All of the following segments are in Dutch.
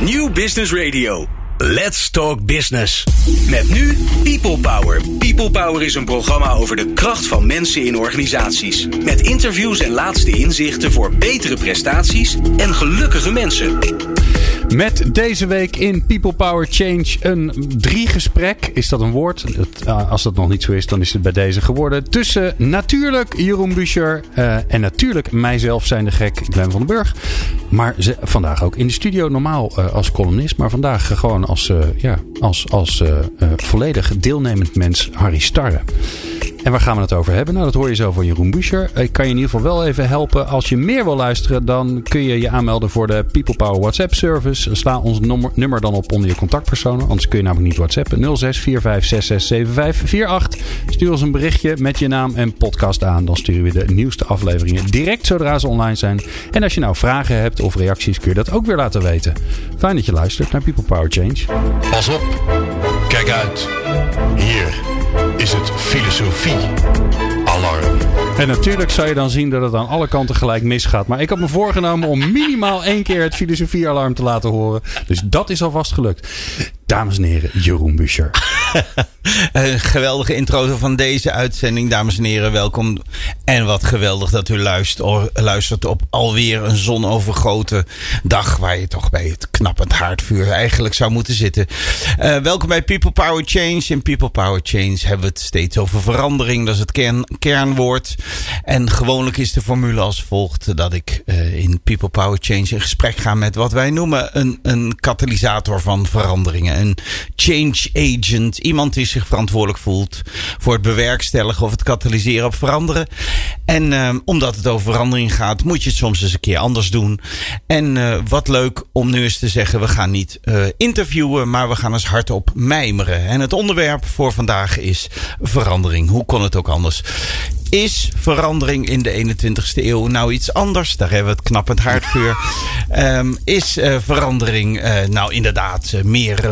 New Business Radio. Let's Talk Business. Met nu People Power. People Power is een programma over de kracht van mensen in organisaties. Met interviews en laatste inzichten voor betere prestaties en gelukkige mensen. Met deze week in People Power Change een drie-gesprek. Is dat een woord? Uh, als dat nog niet zo is, dan is het bij deze geworden. Tussen natuurlijk Jeroen Buescher uh, en natuurlijk mijzelf zijn de gek, Glenn van den Burg. Maar vandaag ook in de studio, normaal uh, als columnist. Maar vandaag gewoon als, ja, als, als volledig deelnemend mens Harry Starre. En waar gaan we het over hebben? Nou, dat hoor je zo van Jeroen Buescher. Ik kan je in ieder geval wel even helpen. Als je meer wil luisteren, dan kun je je aanmelden voor de People Power WhatsApp service. Sla ons nummer, dan op onder je contactpersonen. Anders kun je namelijk niet WhatsAppen. 06 45 Stuur ons een berichtje met je naam en podcast aan. Dan sturen we de nieuwste afleveringen direct zodra ze online zijn. En als je nou vragen hebt of reacties, kun je dat ook weer laten weten. Fijn dat je luistert naar People Power Change. Pas op. Kijk uit. Hier is het filosofie alarm. En natuurlijk zou je dan zien dat het aan alle kanten gelijk misgaat. Maar ik had me voorgenomen om minimaal één keer het filosofie-alarm te laten horen. Dus dat is alvast gelukt. Dames en heren, Jeroen Buscher. Een geweldige intro van deze uitzending. Dames en heren, welkom. En wat geweldig dat u luistert, op alweer een zonovergoten dag. Waar je toch bij het knappend haardvuur eigenlijk zou moeten zitten. Uh, welkom bij People Power Change. In People Power Change hebben we het steeds over verandering. Dat is het kern, kernwoord. En gewoonlijk is de formule als volgt. Dat ik uh, in People Power Change in gesprek ga met wat wij noemen een, een katalysator van veranderingen een change agent. Iemand die zich verantwoordelijk voelt voor het bewerkstelligen of het katalyseren op veranderen. En uh, omdat het over verandering gaat, moet je het soms eens een keer anders doen. En uh, wat leuk om nu eens te zeggen, we gaan niet uh, interviewen, maar we gaan eens hardop mijmeren. En het onderwerp voor vandaag is verandering. Hoe kon het ook anders? Is verandering in de 21ste eeuw nou iets anders? Daar hebben we het knappend haardvuur. Um, is uh, verandering uh, nou inderdaad uh, meer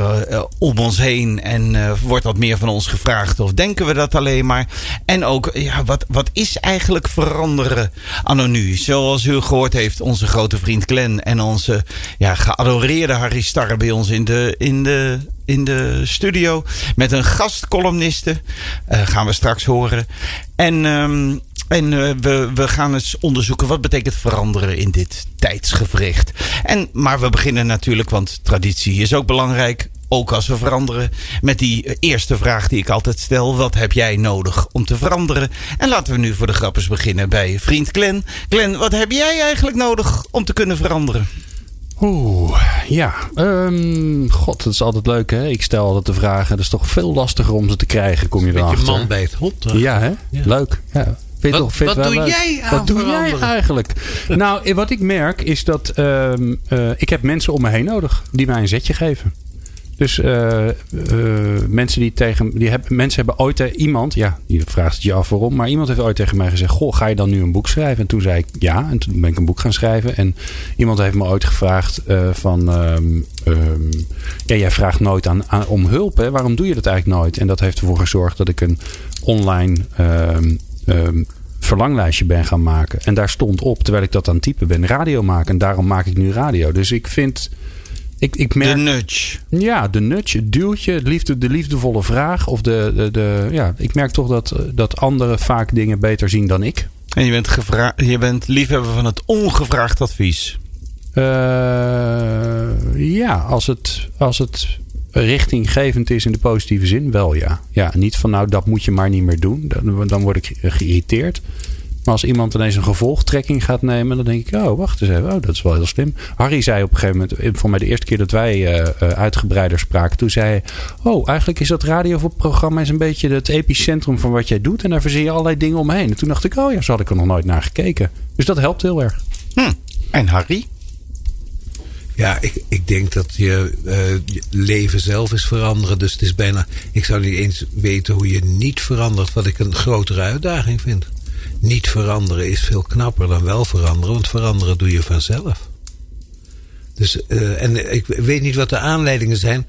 om ons heen? En wordt dat meer van ons gevraagd? Of denken we dat alleen maar? En ook, ja, wat, wat is eigenlijk veranderen anno nu? Zoals u gehoord heeft, onze grote vriend Glenn en onze ja, geadoreerde Harry Starre bij ons in de, in de in de studio met een gastcolumniste. Uh, gaan we straks horen. En, um, en uh, we, we gaan eens onderzoeken wat betekent veranderen in dit tijdsgevricht. En, maar we beginnen natuurlijk, want traditie is ook belangrijk. Ook als we veranderen. Met die eerste vraag die ik altijd stel. Wat heb jij nodig om te veranderen? En laten we nu voor de grappers beginnen bij vriend Glen. Glen, wat heb jij eigenlijk nodig om te kunnen veranderen? Oeh, ja. Um, God, dat is altijd leuk, hè? Ik stel altijd de vragen. Het is toch veel lastiger om ze te krijgen, kom je erachter. Een man bij het hond. Ja, hè? Ja. Leuk. Ja. Vind wat, toch, wat doe leuk. jij aan Wat doe jij eigenlijk? nou, wat ik merk is dat um, uh, ik heb mensen om me heen nodig die mij een zetje geven. Dus uh, uh, mensen die tegen. Die hebben, mensen hebben ooit uh, iemand. Ja, je vraagt het je af waarom. Maar iemand heeft ooit tegen mij gezegd: Goh, ga je dan nu een boek schrijven? En toen zei ik ja. En toen ben ik een boek gaan schrijven. En iemand heeft me ooit gevraagd: van. Um, um, ja, jij vraagt nooit aan, om hulp. Hè? Waarom doe je dat eigenlijk nooit? En dat heeft ervoor gezorgd dat ik een online. Um, verlanglijstje ben gaan maken. En daar stond op, terwijl ik dat aan het typen ben, radio maken. En daarom maak ik nu radio. Dus ik vind ik, ik merk, de nudge. Ja, de nudge, het duwtje, het liefde, de liefdevolle vraag. Of de, de, de, ja, ik merk toch dat, dat anderen vaak dingen beter zien dan ik. En je bent, je bent liefhebber van het ongevraagd advies. Uh, ja, als het, als het richtinggevend is in de positieve zin, wel ja. Ja, niet van nou, dat moet je maar niet meer doen. Dan, dan word ik geïrriteerd. Maar als iemand ineens een gevolgtrekking gaat nemen, dan denk ik, oh, wacht eens even. Oh, dat is wel heel slim. Harry zei op een gegeven moment, voor mij de eerste keer dat wij uh, uitgebreider spraken, toen zei hij, oh, eigenlijk is dat radioprogramma een beetje het epicentrum van wat jij doet. En daar verzin je allerlei dingen omheen. En toen dacht ik, oh ja, zo had ik er nog nooit naar gekeken. Dus dat helpt heel erg. Hm. En Harry? Ja, ik, ik denk dat je, uh, je leven zelf is veranderen. Dus het is bijna. Ik zou niet eens weten hoe je niet verandert, wat ik een grotere uitdaging vind niet veranderen is veel knapper dan wel veranderen, want veranderen doe je vanzelf. Dus, uh, en ik weet niet wat de aanleidingen zijn.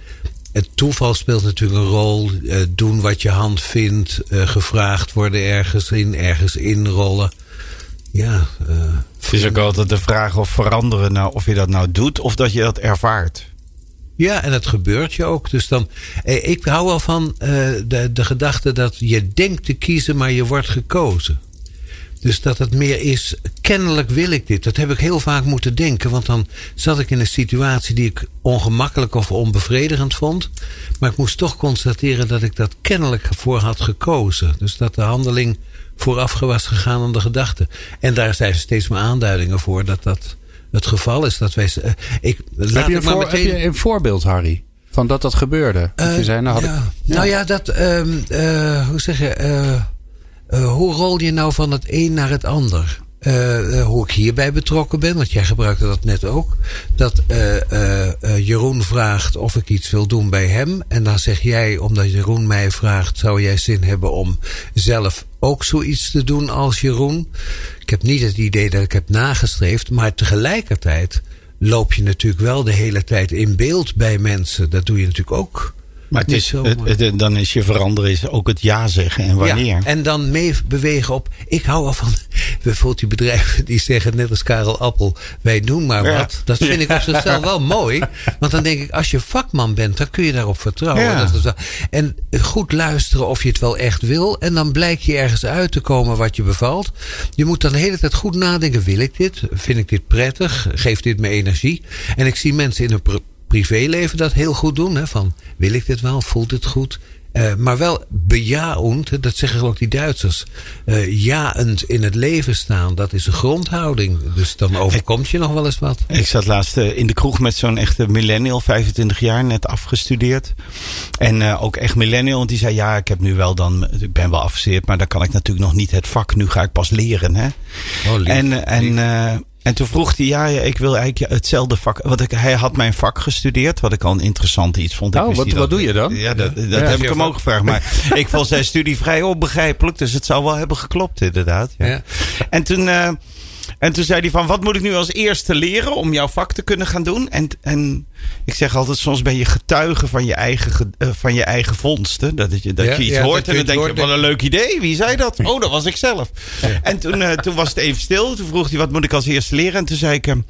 Het toeval speelt natuurlijk een rol. Uh, doen wat je hand vindt. Uh, gevraagd worden ergens in. Ergens inrollen. Ja. het is ook altijd de vraag of veranderen nou, of je dat nou doet of dat je dat ervaart. Ja, en het gebeurt je ook. Dus dan, eh, ik hou wel van eh, de, de gedachte dat je denkt te kiezen, maar je wordt gekozen. Dus dat het meer is, kennelijk wil ik dit. Dat heb ik heel vaak moeten denken. Want dan zat ik in een situatie die ik ongemakkelijk of onbevredigend vond. Maar ik moest toch constateren dat ik dat kennelijk voor had gekozen. Dus dat de handeling vooraf was gegaan aan de gedachte. En daar zijn steeds meer aanduidingen voor dat dat het geval is. Dat wij, uh, ik, heb, je een voor, meteen... heb je een voorbeeld, Harry? Van dat dat gebeurde? Uh, je zei, nou, had ja. Ik, nou ja, dat, um, uh, hoe zeg je, hoe rol je nou van het een naar het ander? Uh, hoe ik hierbij betrokken ben, want jij gebruikte dat net ook. Dat Jeroen vraagt of ik iets wil doen bij hem. En dan zeg jij, omdat Jeroen mij vraagt, zou jij zin hebben om zelf ook zoiets te doen als Jeroen? Ik heb niet het idee dat ik heb nagestreefd, maar tegelijkertijd loop je natuurlijk wel de hele tijd in beeld bij mensen. Dat doe je natuurlijk ook. Maar het is, het, het, dan is je veranderen is ook het ja zeggen en wanneer. Ja, en dan mee bewegen op. Ik hou al van. Bijvoorbeeld die bedrijven die zeggen net als Karel Appel. Wij doen maar ja. wat. Dat vind ik op zichzelf wel mooi. Want dan denk ik als je vakman bent. Dan kun je daarop vertrouwen. Ja. Dat wel, en goed luisteren of je het wel echt wil. En dan blijkt je ergens uit te komen wat je bevalt. Je moet dan de hele tijd goed nadenken. Wil ik dit? Vind ik dit prettig? Geeft dit me energie? En ik zie mensen in een privéleven dat heel goed doen. Hè? Van wil ik dit wel? Voelt het goed? Uh, maar wel bejaend, dat zeggen ik die Duitsers. Uh, jaend in het leven staan, dat is een grondhouding. Dus dan overkomt je nog wel eens wat. Ik zat laatst uh, in de kroeg met zo'n echte millennial, 25 jaar, net afgestudeerd. En ook echt millennial. Want die zei, ja, ik heb nu wel dan, ik ben wel afgestudeerd, maar dan kan ik natuurlijk nog niet het vak. Nu ga ik pas leren. Hè? Oh, lief, en en en toen vroeg hij, ja, ik wil eigenlijk hetzelfde vak. Want ik, hij had mijn vak gestudeerd, wat ik al een interessant iets vond. Oh, wat, wat doe je dan? Ja, dat, dat ja, heb ik hem ook gevraagd. Maar ik vond zijn studie vrij onbegrijpelijk. Dus het zou wel hebben geklopt, inderdaad. Ja. ja. En toen... Uh, en toen zei hij van, wat moet ik nu als eerste leren om jouw vak te kunnen gaan doen? En, en ik zeg altijd, soms ben je getuige van je eigen, uh, van je eigen vondsten. Dat, je, dat ja, je iets ja, hoort en dan denk je, wat een leuk idee. Wie zei dat? Oh, dat was ik zelf. Ja. En toen, uh, toen was het even stil. Toen vroeg hij, wat moet ik als eerste leren? En toen zei ik hem,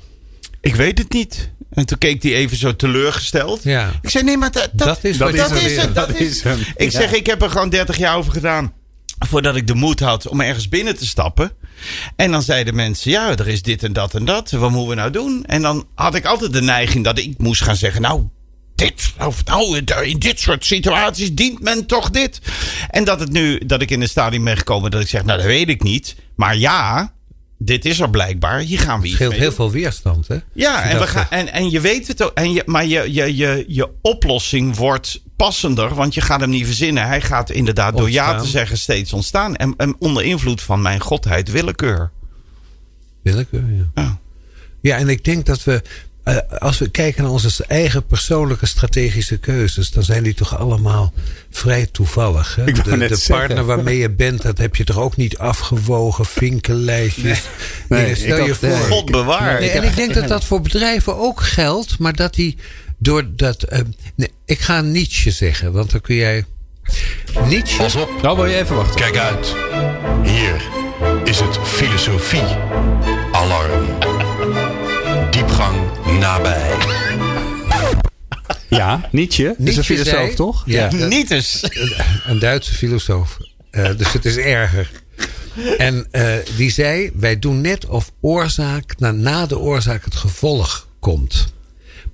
ik weet het niet. En toen keek hij even zo teleurgesteld. Ja. Ik zei, nee, maar dat, dat, dat is, dat, is, het. Dat is hem. Ik zeg, ik heb er gewoon 30 jaar over gedaan voordat ik de moed had om ergens binnen te stappen. En dan zeiden mensen, ja, er is dit en dat en dat. Wat moeten we nou doen? En dan had ik altijd de neiging dat ik moest gaan zeggen, nou, dit, of nou, in dit soort situaties dient men toch dit. En dat het nu, dat ik in het stadium ben gekomen dat ik zeg, nou, dat weet ik niet. Maar ja, dit is er blijkbaar. Hier gaan we iets scheelt heel veel weerstand, hè? Ja, en, we gaan, en, en je weet het ook. En je, maar je, je, je, je oplossing wordt passender, want je gaat hem niet verzinnen. Hij gaat inderdaad door ja te zeggen steeds ontstaan. En, en, onder invloed van mijn godheid willekeur. Willekeur, ja. ja. Ja, en ik denk dat we als we kijken naar onze eigen persoonlijke strategische keuzes, dan zijn die toch allemaal vrij toevallig. Hè? De, de partner waarmee je bent, dat heb je toch ook niet afgewogen, vinkenlijstjes. Nee, nee, stel je voor. God bewaar. Nee, en ik denk dat dat voor bedrijven ook geldt, maar dat die door dat. Uh, nee, ik ga Nietzsche zeggen, want dan kun jij. Nietzsche. Pas op. Nou wil je even wachten. Kijk uit. Hier is het filosofie alarm. Diepgang nabij. Ja, Nietzsche. Nietzsche is een filosoof, zei, toch? Ja, ja. Nietzsche. Een, een Duitse filosoof. Uh, dus het is erger. En uh, die zei: Wij doen net of oorzaak, na, na de oorzaak het gevolg komt.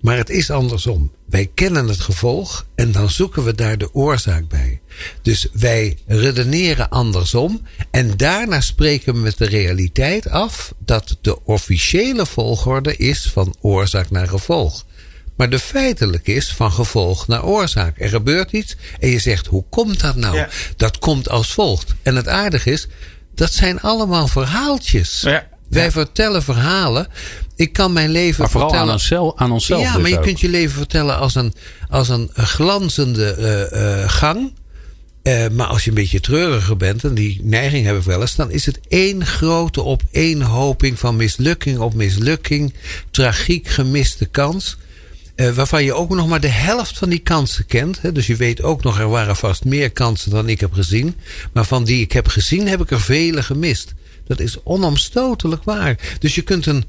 Maar het is andersom. Wij kennen het gevolg en dan zoeken we daar de oorzaak bij. Dus wij redeneren andersom en daarna spreken we met de realiteit af dat de officiële volgorde is van oorzaak naar gevolg. Maar de feitelijk is van gevolg naar oorzaak. Er gebeurt iets en je zegt hoe komt dat nou? Ja. Dat komt als volgt. En het aardige is, dat zijn allemaal verhaaltjes. Ja. Wij vertellen verhalen. Ik kan mijn leven maar vooral vertellen. Aan, onszelf, aan onszelf. Ja, dus maar je ook. kunt je leven vertellen als een, als een glanzende uh, uh, gang. Uh, maar als je een beetje treuriger bent, en die neiging heb ik wel eens, dan is het één grote opeenhoping van mislukking op mislukking, tragiek gemiste kans. Uh, waarvan je ook nog maar de helft van die kansen kent. Hè? Dus je weet ook nog, er waren vast meer kansen dan ik heb gezien. Maar van die ik heb gezien, heb ik er vele gemist. Dat is onomstotelijk waar. Dus je kunt een,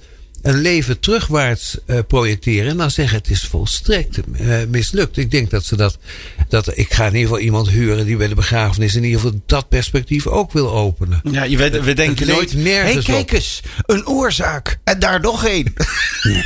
een leven terugwaarts eh, projecteren en dan zeggen het is volstrekt eh, mislukt. Ik denk dat ze dat, dat. Ik ga in ieder geval iemand huren die bij de begrafenis in ieder geval dat perspectief ook wil openen. Ja, je weet, we denken nooit. Hé, nergens kijk eens, een oorzaak. En daar nog één.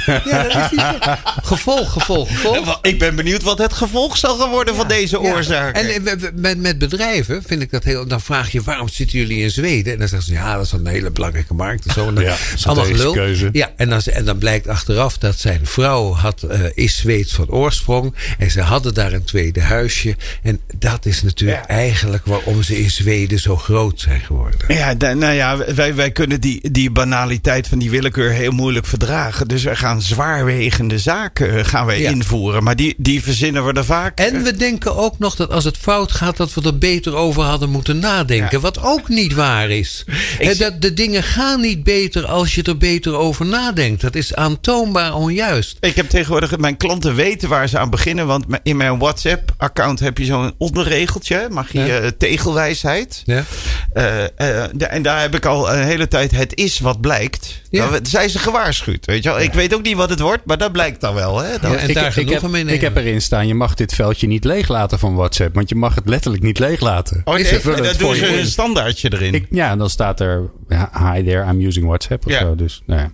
Ja, dat is niet zo. Gevolg, gevolg, gevolg. Ik ben benieuwd wat het gevolg zal gaan worden van deze Ja. oorzaak. En met, met bedrijven vind ik dat heel. Dan vraag je waarom zitten jullie in Zweden? En dan zeggen ze ja, dat is een hele belangrijke markt. En zo. En dan, Ja, allemaal gelul. keuze. Ja, en dan, en dan blijkt achteraf dat zijn vrouw had, eh, is Zweeds van oorsprong. En ze hadden daar een tweede huisje. En dat is natuurlijk eigenlijk waarom ze in Zweden zo groot zijn geworden. Ja, nou ja, wij, wij kunnen die, die banaliteit van die willekeur heel moeilijk verdragen. Dus wij gaan zwaarwegende zaken eh, gaan wij Ja. invoeren. Maar die, die verzinnen we er vaak. En we denken ook nog dat als het fout gaat, dat we er beter over hadden moeten nadenken. Ja. Wat ook niet waar is. Ik dat de dingen gaan niet beter als je er beter over nadenkt. Dat is aantoonbaar onjuist. Ik heb tegenwoordig, mijn klanten weten waar ze aan beginnen. Want in mijn WhatsApp-account heb je zo'n onderregeltje. Mag je Ja. eh, tegelwijsheid. Ja. Eh, eh, de- en daar heb ik al een hele tijd het is wat blijkt. Ja. Dan zijn ze gewaarschuwd. Weet je wel? Ik weet ook niet wat het wordt, maar dat blijkt dan wel. Hè? Dan- Ja, en ik, daar ik, heb, ik heb erin staan, je mag dit veldje niet leeglaten van WhatsApp. Want je mag het letterlijk niet leeglaten. Oh, Ze nee, vullen en dan doen ze een standaardje erin. Ik, ja, en dan staat er, ja, hi there, I'm using WhatsApp of Ja. zo. Dus, nou ja.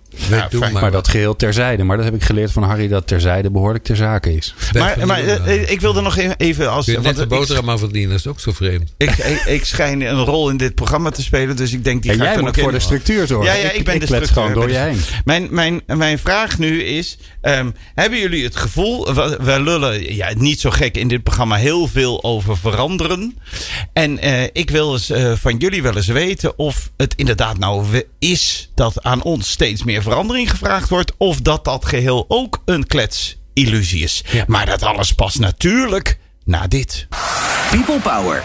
Ja, fijn. maar, dat geheel terzijde. Maar dat heb ik geleerd van Harry, dat terzijde behoorlijk ter zake is. Maar maar eh, wel. ik wilde nog even- even als. Kun je net want de ik- boterham aan verdienen, dat is ook zo vreemd. Ik, ik, ik schijn een rol in dit programma te spelen, dus ik denk die En ga ik jij dan moet ook voor in- de structuur zorgen. Ja, ja, ik ben ik de structuur. gewoon door je heen. Mijn, mijn, mijn vraag nu is: ehm, hebben jullie het gevoel? We, we lullen ja, niet zo gek in dit programma heel veel over veranderen. En eh, ik wil eens eh, van jullie wel eens weten of het inderdaad nou we- is dat aan ons steeds meer verandering gevraagd wordt, of dat dat geheel ook een kletsillusie is. Ja. Maar dat alles past natuurlijk na dit. People Power.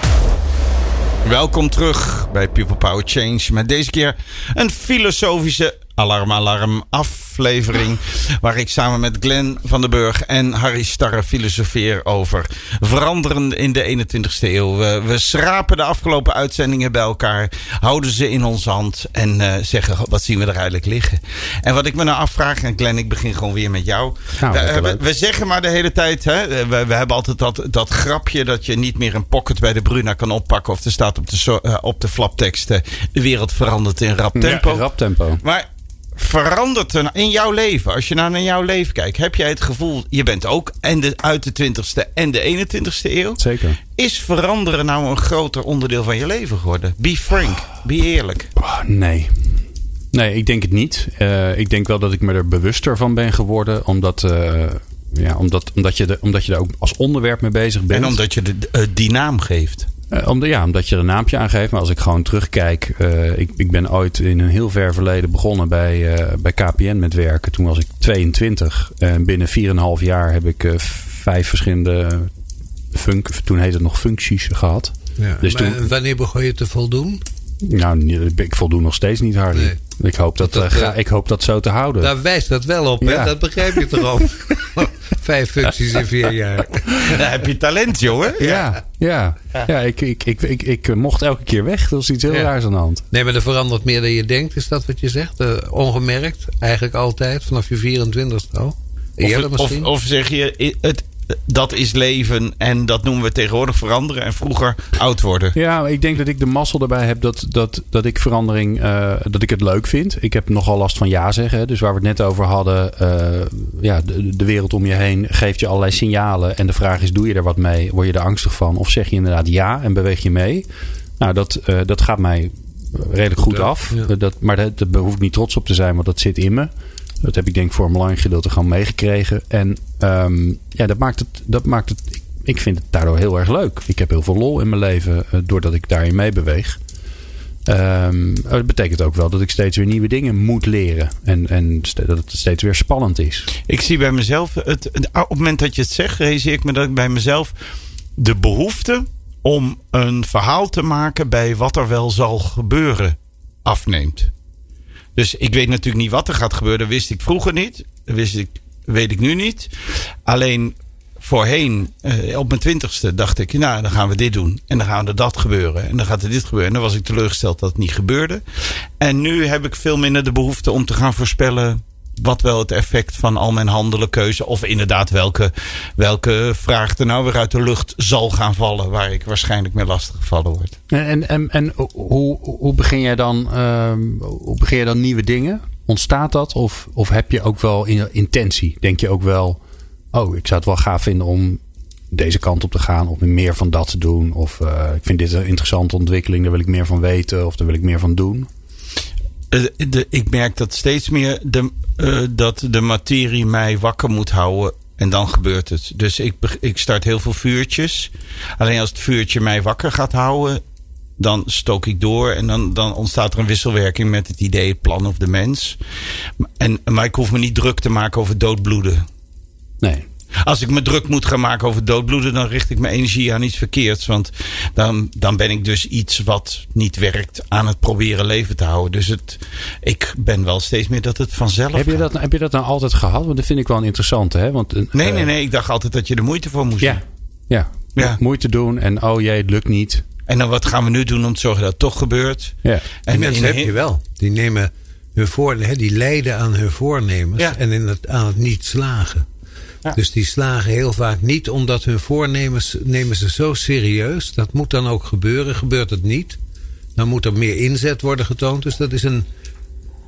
Welkom terug bij People Power Change. Met deze keer een filosofische alarm alarm aflevering. Waar ik samen met Glenn van den Burg en Harry Starre filosofeer over veranderen in de 21ste eeuw. We, we schrapen de afgelopen uitzendingen bij elkaar. Houden ze in onze hand. En eh, zeggen wat zien we er eigenlijk liggen. En wat ik me nou afvraag. En Glenn ik begin gewoon weer met jou. Nou, we, we- zeggen maar de hele tijd, hè, we, we hebben altijd dat, dat grapje dat je niet meer een pocket bij de Bruna kan oppakken. Of er staat op de, so- eh, op de flaptekst, eh, de wereld verandert in rap tempo. Ja, rap tempo. Maar verandert er in jouw leven, als je nou naar jouw leven kijkt, heb jij het gevoel, je bent ook en de, uit de 20ste en de 21ste eeuw. Zeker. Is veranderen nou een groter onderdeel van je leven geworden? Be frank, be eerlijk. Oh, nee. Nee, ik denk het niet. Eh, ik denk wel dat ik me er bewuster van ben geworden. Omdat, eh, ja, omdat, omdat, je, er, omdat je daar ook als onderwerp mee bezig bent. En omdat je de, eh, die naam geeft. Eh, om de, ja, omdat je er een naampje aan geeft. Maar als ik gewoon terugkijk. eh, ik, ik ben ooit in een heel ver verleden begonnen bij, eh, bij KPN met werken. Toen was ik 22. En binnen 4,5 jaar heb ik vijf verschillende funk, toen heette het nog functies gehad. Ja. Dus toen- wanneer begon je te voldoen? Nou, ik voldoen nog steeds niet, Harry. Nee. Ik, hoop dat, Dat, eh, ga- eh, ik hoop dat zo te houden. Daar wijst dat wel op, Ja. hè? dat begrijp je toch ook? Vijf functies in vier jaar. Daar heb je talent, jongen. Ja, ja. ja ik, ik, ik, ik, ik mocht elke keer weg. Er was iets heel Ja. raars aan de hand. Nee, maar er verandert meer dan je denkt, is dat wat je zegt? Eh, ongemerkt, eigenlijk altijd, vanaf je 24ste al. Of, of, misschien. of zeg je, het, dat is leven en dat noemen we tegenwoordig veranderen en vroeger oud worden. Ja, ik denk dat ik de mazzel erbij heb dat, dat, dat ik verandering, eh, dat ik het leuk vind. Ik heb nogal last van ja zeggen. hè. Dus waar we het net over hadden, eh, ja, de, de wereld om je heen geeft je allerlei signalen. En de vraag is, doe je er wat mee? Word je er angstig van? Of zeg je inderdaad ja en beweeg je mee? Nou, dat, eh, dat gaat mij redelijk goed Ja, af. ja. Dat, maar daar daar hoef ik niet trots op te zijn, want dat zit in me. Dat heb ik denk voor een belangrijk gedeelte gewoon meegekregen. En ehm, ja, dat maakt het, dat maakt het. ik- vind het daardoor heel erg leuk. Ik heb heel veel lol in mijn leven eh, doordat ik daarin meebeweeg. Ehm, dat betekent ook wel dat ik steeds weer nieuwe dingen moet leren. En, en dat het steeds weer spannend is. Ik zie bij mezelf, het, het- op het moment dat je het zegt, realiseer ik me dat ik bij mezelf de behoefte om een verhaal te maken bij wat er wel zal gebeuren afneemt. Dus ik weet natuurlijk niet wat er gaat gebeuren. Dat wist ik vroeger niet. Dat wist ik, weet ik nu niet. Alleen voorheen, eh, op mijn twintigste, dacht ik, nou, dan gaan we dit doen. En dan gaan er dat gebeuren. En dan gaat er dit gebeuren. En dan was ik teleurgesteld dat het niet gebeurde. En nu heb ik veel minder de behoefte om te gaan voorspellen wat wel het effect van al mijn handelen, keuze. Of inderdaad welke, welke vraag er nou weer uit de lucht zal gaan vallen. Waar ik waarschijnlijk mee lastig gevallen word. En, en, en, hoe, hoe, begin jij dan, ehm, hoe begin je dan nieuwe dingen? Ontstaat dat? Of, of heb je ook wel in, intentie? Denk je ook wel, oh, ik zou het wel gaaf vinden om deze kant op te gaan. Of meer van dat te doen. Of uh, ik vind dit een interessante ontwikkeling. Daar wil ik meer van weten. Of daar wil ik meer van doen. De, ik merk dat steeds meer de, uh, dat de materie mij wakker moet houden. En dan gebeurt het. Dus ik, ik start heel veel vuurtjes. Alleen als het vuurtje mij wakker gaat houden. Dan stook ik door en dan, dan ontstaat er een wisselwerking met het idee, het plan of de mens. En, maar ik hoef me niet druk te maken over doodbloeden. Nee. Als ik me druk moet gaan maken over doodbloeden, dan richt ik mijn energie aan iets verkeerds. Want dan, dan ben ik dus iets wat niet werkt aan het proberen leven te houden. Dus het, ik ben wel steeds meer dat het vanzelf heb je dat, Heb je dat nou altijd gehad? Want dat vind ik wel een interessante. Hè? Want, uh, nee, nee, nee. Ik dacht altijd dat je er moeite voor moest ja, doen. Ja, ja. Moeite doen en oh jee, het lukt niet. En dan wat gaan we nu doen om te zorgen dat het toch gebeurt? Ja. En die mensen heb je wel. Die nemen hun voor, die lijden aan hun voornemens Ja. en in het, aan het niet slagen. Ja. Dus die slagen heel vaak niet omdat hun voornemens nemen ze zo serieus. Dat moet dan ook gebeuren. Gebeurt het niet, dan moet er meer inzet worden getoond. Dus dat is een.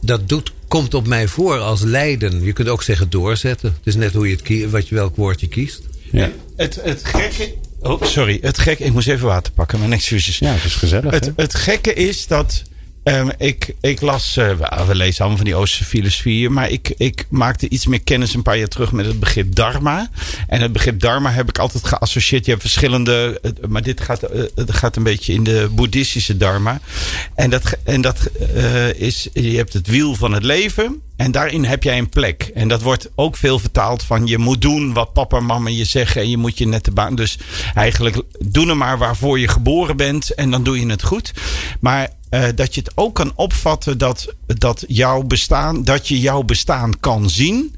Dat doet, komt op mij voor als lijden. Je kunt ook zeggen doorzetten. Het is net hoe je het kie- wat je, welk woord je kiest. Ja, Het, het gekke. Oh, sorry. Het gekke. Ik moest even water pakken. Mijn excuses. ja het is gezellig. Het, hè? het gekke is dat. Ehm, ik, ik las, eh, we- lezen allemaal van die Oosterse filosofieën, maar ik, ik maakte iets meer kennis een paar jaar terug met het begrip dharma. En het begrip dharma heb ik altijd geassocieerd. Je hebt verschillende, maar dit gaat, eh, het gaat een beetje in de boeddhistische dharma. En dat, en dat eh, is, je hebt het wiel van het leven. En daarin heb jij een plek. En dat wordt ook veel vertaald van je moet doen wat papa en mama je zeggen. En je moet je net de baan. Dus eigenlijk doe er maar waarvoor je geboren bent. En dan doe je het goed. Maar eh, dat je het ook kan opvatten dat, dat jouw bestaan, dat je jouw bestaan kan zien.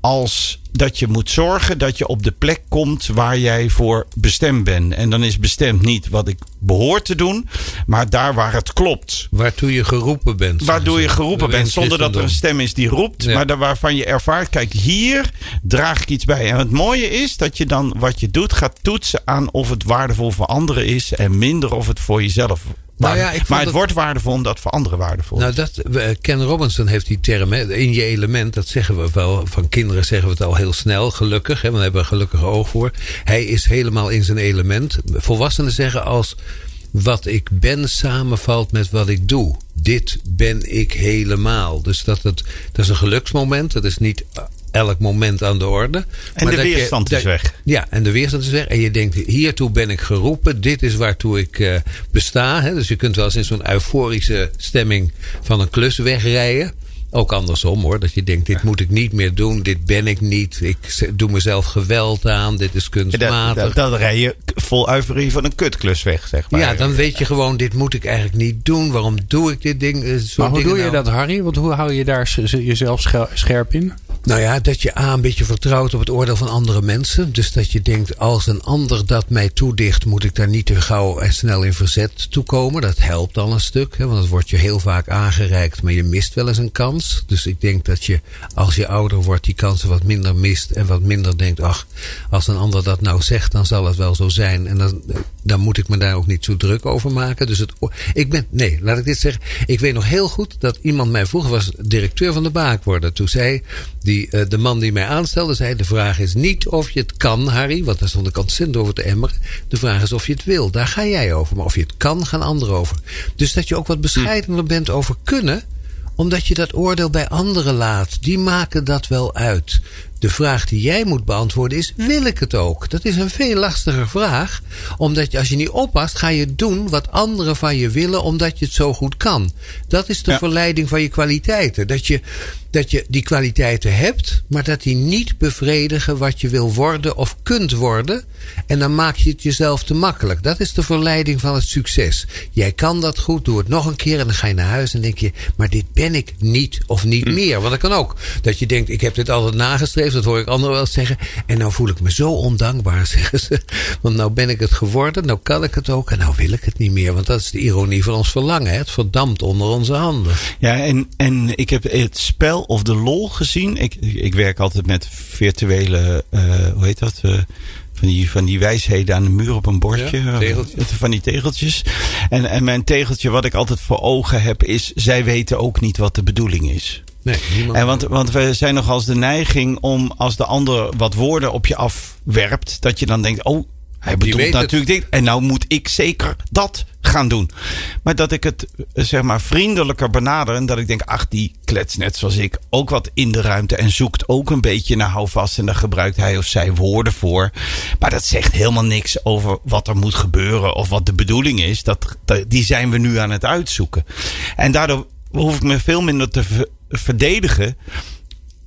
Als dat je moet zorgen dat je op de plek komt waar jij voor bestemd bent. En dan is bestemd niet wat ik behoor te doen, maar daar waar het klopt. Waartoe je geroepen bent. Waardoor je geroepen bent zonder dat er een stem is die roept. Ja. Maar daar waarvan je ervaart, kijk hier draag ik iets bij. En het mooie is dat je dan wat je doet gaat toetsen aan of het waardevol voor anderen is. En minder of het voor jezelf Nou ja, Maar het wordt waardevol omdat voor anderen waardevol. Nou, dat, we- Ken Robinson heeft die term, hè, in je element, dat zeggen we wel. Van kinderen zeggen we het al heel snel, gelukkig. Hè, want hebben een gelukkig oog voor. Hij is helemaal in zijn element. Volwassenen zeggen als wat ik ben samenvalt met wat ik doe. Dit ben ik helemaal. Dus dat, het, dat is een geluksmoment. Dat is niet elk moment aan de orde. En Maar de dat je- weerstand is weg. Ja, en de weerstand is weg. En je denkt, hiertoe ben ik geroepen. Dit is waartoe ik eh, besta. Hè? Dus je kunt wel eens in zo'n euforische stemming van een klus wegrijden. Ook andersom hoor. Dat je denkt, dit moet ik niet meer doen. Dit ben ik niet. Ik doe mezelf geweld aan. Dit is kunstmatig. dat, dat rij je vol euforie van een kutklus weg, zeg maar. ja, dan weet je gewoon, dit moet ik eigenlijk niet doen. Waarom doe ik dit ding? eh, maar hoe doe je nou? dat, Harry? Want hoe hou je daar jezelf scher- scherp in? Nou ja, dat je A, een beetje vertrouwt op het oordeel van andere mensen. Dus dat je denkt, als een ander dat mij toedicht, moet ik daar niet te gauw en snel in verzet toe komen. Dat helpt al een stuk, hè, want het wordt je heel vaak aangereikt, maar je mist wel eens een kans. Dus ik denk dat je, als je ouder wordt, die kansen wat minder mist en wat minder denkt, ach, als een ander dat nou zegt, dan zal het wel zo zijn. En dan, dan moet ik me daar ook niet zo druk over maken. Dus het, ik ben, nee, laat ik dit zeggen. Ik weet nog heel goed dat iemand mij vroeger was directeur van de Baak worden. Toen zei die, eh, de man die mij aanstelde, zei: De vraag is niet of je het kan, Harry, want daar stond ik ontzettend over te emmeren. De vraag is of je het wil. Daar ga jij over. Maar of je het kan, gaan anderen over. Dus dat je ook wat bescheidener bent over kunnen omdat je dat oordeel bij anderen laat. Die maken dat wel uit. De vraag die jij moet beantwoorden is: wil ik het ook? Dat is een veel lastiger vraag. Omdat je, als je niet oppast, ga je doen wat anderen van je willen, omdat je het zo goed kan. Dat is de Ja. verleiding van je kwaliteiten. Dat je, dat je die kwaliteiten hebt, maar dat die niet bevredigen wat je wil worden of kunt worden. En dan maak je het jezelf te makkelijk. Dat is de verleiding van het succes. Jij kan dat goed, doe het nog een keer en dan ga je naar huis en denk je, maar dit ben ik niet of niet meer. Want dat kan ook. Dat je denkt, ik heb dit altijd nagestreefd, dat hoor ik anderen wel zeggen. En nou voel ik me zo ondankbaar, zeggen ze. Want nou ben ik het geworden, nou kan ik het ook en nou wil ik het niet meer. Want dat is de ironie van ons verlangen. hè. Het verdampt onder onze handen. Ja, en, en ik heb het spel of de lol gezien. Ik, ik werk altijd met virtuele, eh, hoe heet dat? Eh, van die, van die wijsheden aan de muur op een bordje. Ja, tegeltjes. Van die tegeltjes. En, en mijn tegeltje wat ik altijd voor ogen heb is... zij weten ook niet wat de bedoeling is. Nee, niemand. En want, want we zijn nog als de neiging om als de ander wat woorden op je afwerpt, dat je dan denkt: oh, hij bedoelt natuurlijk dit. En nou moet ik zeker dat gaan doen. Maar dat ik het zeg maar vriendelijker benader. En dat ik denk: ach, die klets net zoals ik ook wat in de ruimte. En zoekt ook een beetje naar houvast. En daar gebruikt hij of zij woorden voor. Maar dat zegt helemaal niks over wat er moet gebeuren. Of wat de bedoeling is. Dat, die zijn we nu aan het uitzoeken. En daardoor hoef ik me veel minder te ver- verdedigen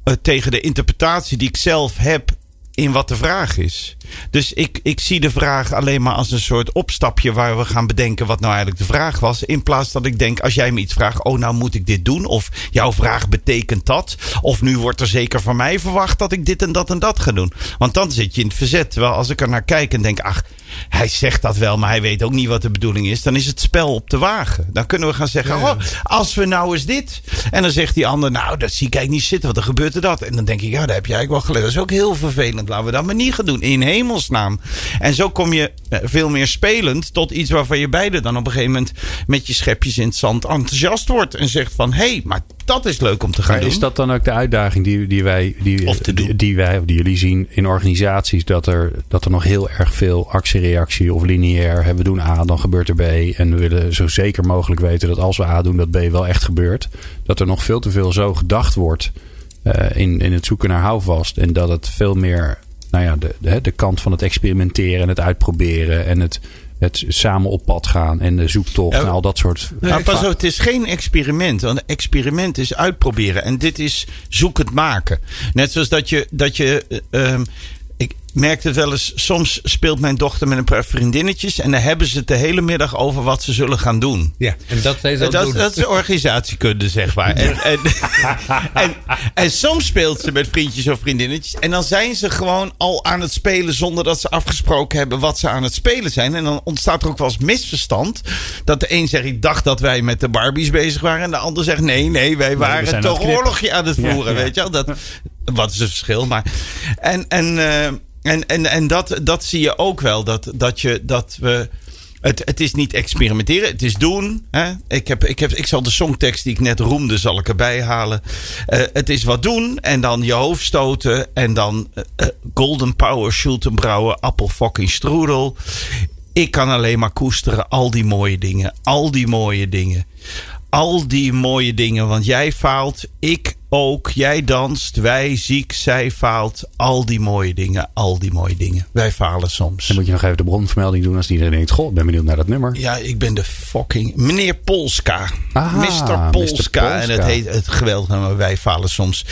eh, tegen de interpretatie die ik zelf heb in wat de vraag is. Dus ik, ik zie de vraag alleen maar als een soort opstapje waar we gaan bedenken wat nou eigenlijk de vraag was. In plaats dat ik denk, als jij me iets vraagt, oh nou moet ik dit doen. Of jouw vraag betekent dat. Of nu wordt er zeker van mij verwacht dat ik dit en dat en dat ga doen. Want dan zit je in het verzet. Terwijl als ik er naar kijk en denk, ach, hij zegt dat wel, maar hij weet ook niet wat de bedoeling is. Dan is het spel op de wagen. Dan kunnen we gaan zeggen, oh, als we nou eens dit. En dan zegt die ander, nou dat zie ik eigenlijk niet zitten, want dan gebeurt er dat. En dan denk ik, ja, daar heb je eigenlijk wel geleerd. Dat is ook heel vervelend. Laten we dat maar niet gaan doen. In hemelsnaam. En zo kom je eh, veel meer spelend tot iets waarvan je beide dan op een gegeven moment met je schepjes in het zand enthousiast wordt. En zegt van, hé, hey, maar dat is leuk om te gaan Maar doen. is dat dan ook de uitdaging die, die wij, die, Of die, die wij, of die jullie zien in organisaties? Dat er, dat er nog heel erg veel actie-reactie of lineair. Hè, we doen A, dan gebeurt er B. En we willen zo zeker mogelijk weten dat als we A doen, dat B wel echt gebeurt. Dat er nog veel te veel zo gedacht wordt in, in het zoeken naar houvast. En dat het veel meer, nou ja, de, de, de kant van het experimenteren en het uitproberen en het. Het samen op pad gaan en de zoektocht Ja, en al dat soort. Maar pas op, het is geen experiment. Want een experiment is uitproberen. En dit is zoek het maken. Net zoals dat je. Dat je eh, ehm, ik merk het wel eens. Soms speelt mijn dochter met een paar vriendinnetjes. En dan hebben ze het de hele middag over wat ze zullen gaan doen. Ja, en dat zij zo Dat, dat is organisatiekunde, zeg maar. En, en, en, en soms speelt ze met vriendjes of vriendinnetjes. En dan zijn ze gewoon al aan het spelen zonder dat ze afgesproken hebben wat ze aan het spelen zijn. En dan ontstaat er ook wel eens misverstand. Dat de een zegt, ik dacht dat wij met de Barbies bezig waren. En de ander zegt, nee, nee, wij zijn waren aan toch oorlogje aan het voeren. ja. Weet je wel? Dat, wat is het verschil? Maar, en en, eh, en, en, en dat, dat zie je ook wel. Dat, dat, je, dat we... Het, het is niet experimenteren, het is doen. Hè? Ik, heb, ik, heb, ik zal de songtekst die ik net roemde, zal ik erbij halen. Eh, het is wat doen en dan je hoofd stoten. En dan eh, eh, Golden Power, Schultenbrouwer, Appel fucking Strudel. Ik kan alleen maar koesteren al die mooie dingen. Al die mooie dingen. Al die mooie dingen. Want jij faalt, ik ook. Jij danst, wij ziek, zij faalt. Al die mooie dingen, al die mooie dingen. Wij falen soms. Dan moet je nog even de bronvermelding doen als iedereen denkt: Goh, ik ben benieuwd naar dat nummer. Ja, ik ben de fucking... Meneer Polska. Aha, Mr. Polska. Mr. En het heet het geweldig nummer Wij falen soms.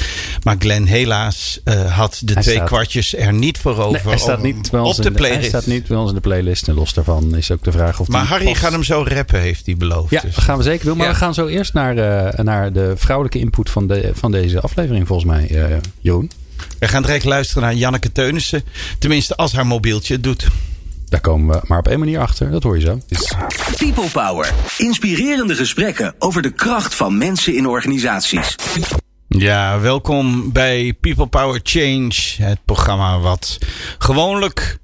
Maar Glenn helaas eh, had de Hij twee staat- kwartjes er niet voor over. Nee, hij staat niet bij ons op de de, hij playlist. staat niet bij ons in de playlist. En los daarvan is ook de vraag of maar Harry gaat hem zo rappen, heeft hij beloofd. Ja, Dus. dat gaan we zeker doen. Maar Ja. we gaan zo eerst naar, eh, naar de vrouwelijke input van, de, van deze aflevering, volgens mij, eh Jeroen. We gaan direct luisteren naar Janneke Teunissen. Tenminste, als haar mobieltje het doet. Daar komen we maar op één manier achter. Dat hoor je zo. People Power. Inspirerende gesprekken over de kracht van mensen in organisaties. Ja, welkom bij People Power Change. Het programma wat gewoonlijk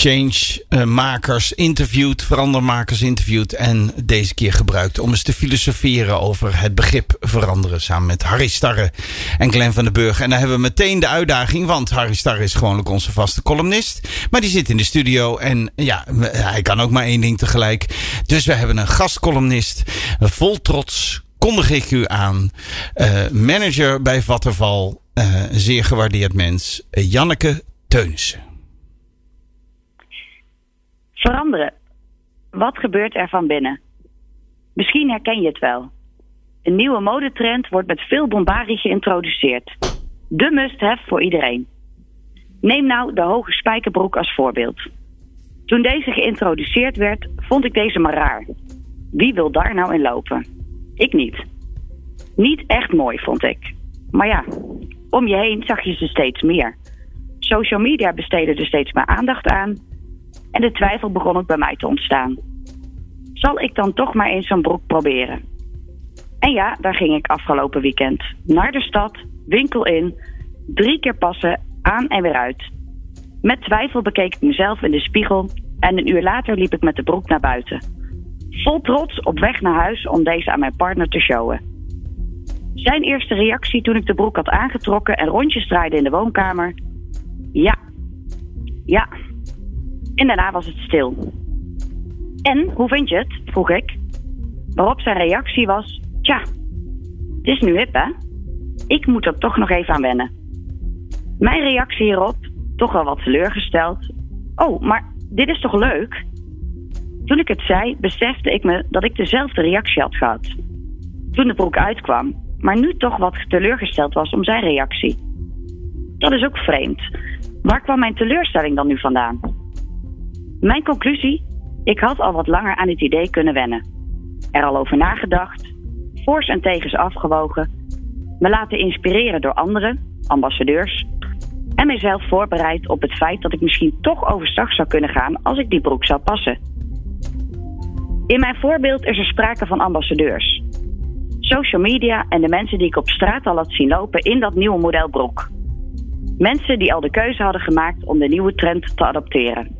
change-makers interviewt, verandermakers interviewt. En deze keer gebruikt om eens te filosoferen over het begrip veranderen. Samen met Harry Starre en Glenn van den Burg. En dan hebben we meteen de uitdaging, want Harry Starre is gewoonlijk onze vaste columnist. Maar die zit in de studio en ja, hij kan ook maar één ding tegelijk. Dus we hebben een gastcolumnist vol trots kondig ik u aan. Eh, manager bij Vattenval, eh, zeer gewaardeerd mens, eh, Janneke Teunissen. Veranderen. Wat gebeurt er van binnen? Misschien herken je het wel. Een nieuwe modetrend wordt met veel bombardie geïntroduceerd. De must-have voor iedereen. Neem nou de hoge spijkerbroek als voorbeeld. Toen deze geïntroduceerd werd, vond ik deze maar raar. Wie wil daar nou in lopen? Ik niet. Niet echt mooi, vond ik. Maar ja, om je heen zag je ze steeds meer. Social media besteden er steeds meer aandacht aan en de twijfel begon ook bij mij te ontstaan. Zal ik dan toch maar eens zo'n broek proberen? En ja, daar ging ik afgelopen weekend. Naar de stad, winkel in, drie keer passen, aan en weer uit. Met twijfel bekeek ik mezelf in de spiegel en een uur later liep ik met de broek naar buiten. Vol trots op weg naar huis om deze aan mijn partner te showen. Zijn eerste reactie toen ik de broek had aangetrokken en rondjes draaide in de woonkamer: Ja. Ja. En daarna was het stil. En hoe vind je het? vroeg ik. Waarop zijn reactie was: Tja, het is nu hip hè? Ik moet er toch nog even aan wennen. Mijn reactie hierop, toch wel wat teleurgesteld. Oh, maar dit is toch leuk? Toen ik het zei, besefte ik me dat ik dezelfde reactie had gehad. Toen de broek uitkwam, maar nu toch wat teleurgesteld was om zijn reactie. Dat is ook vreemd. Waar kwam mijn teleurstelling dan nu vandaan? Mijn conclusie? Ik had al wat langer aan het idee kunnen wennen. Er al over nagedacht, voor's en tegens afgewogen, me laten inspireren door anderen, ambassadeurs, en mezelf voorbereid op het feit dat ik misschien toch overstag zou kunnen gaan als ik die broek zou passen. In mijn voorbeeld is er sprake van ambassadeurs. Social media en de mensen die ik op straat al had zien lopen in dat nieuwe model broek. Mensen die al de keuze hadden gemaakt om de nieuwe trend te adopteren.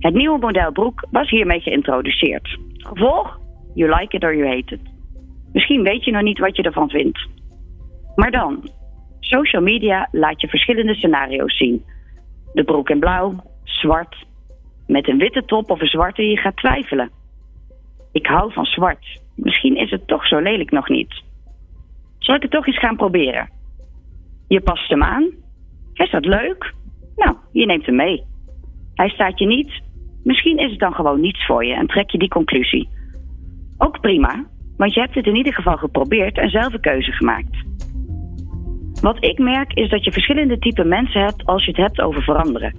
Het nieuwe model broek was hiermee geïntroduceerd. Gevolg? You like it or you hate it. Misschien weet je nog niet wat je ervan vindt. Maar dan, social media laat je verschillende scenario's zien. De broek in blauw, zwart, met een witte top of een zwarte, je gaat twijfelen. Ik hou van zwart. Misschien is het toch zo lelijk nog niet. Zal ik het toch eens gaan proberen? Je past hem aan. Is dat leuk? Nou, je neemt hem mee. Hij staat je niet. Misschien is het dan gewoon niets voor je en trek je die conclusie. Ook prima, want je hebt het in ieder geval geprobeerd en zelf een keuze gemaakt. Wat ik merk is dat je verschillende typen mensen hebt als je het hebt over veranderen.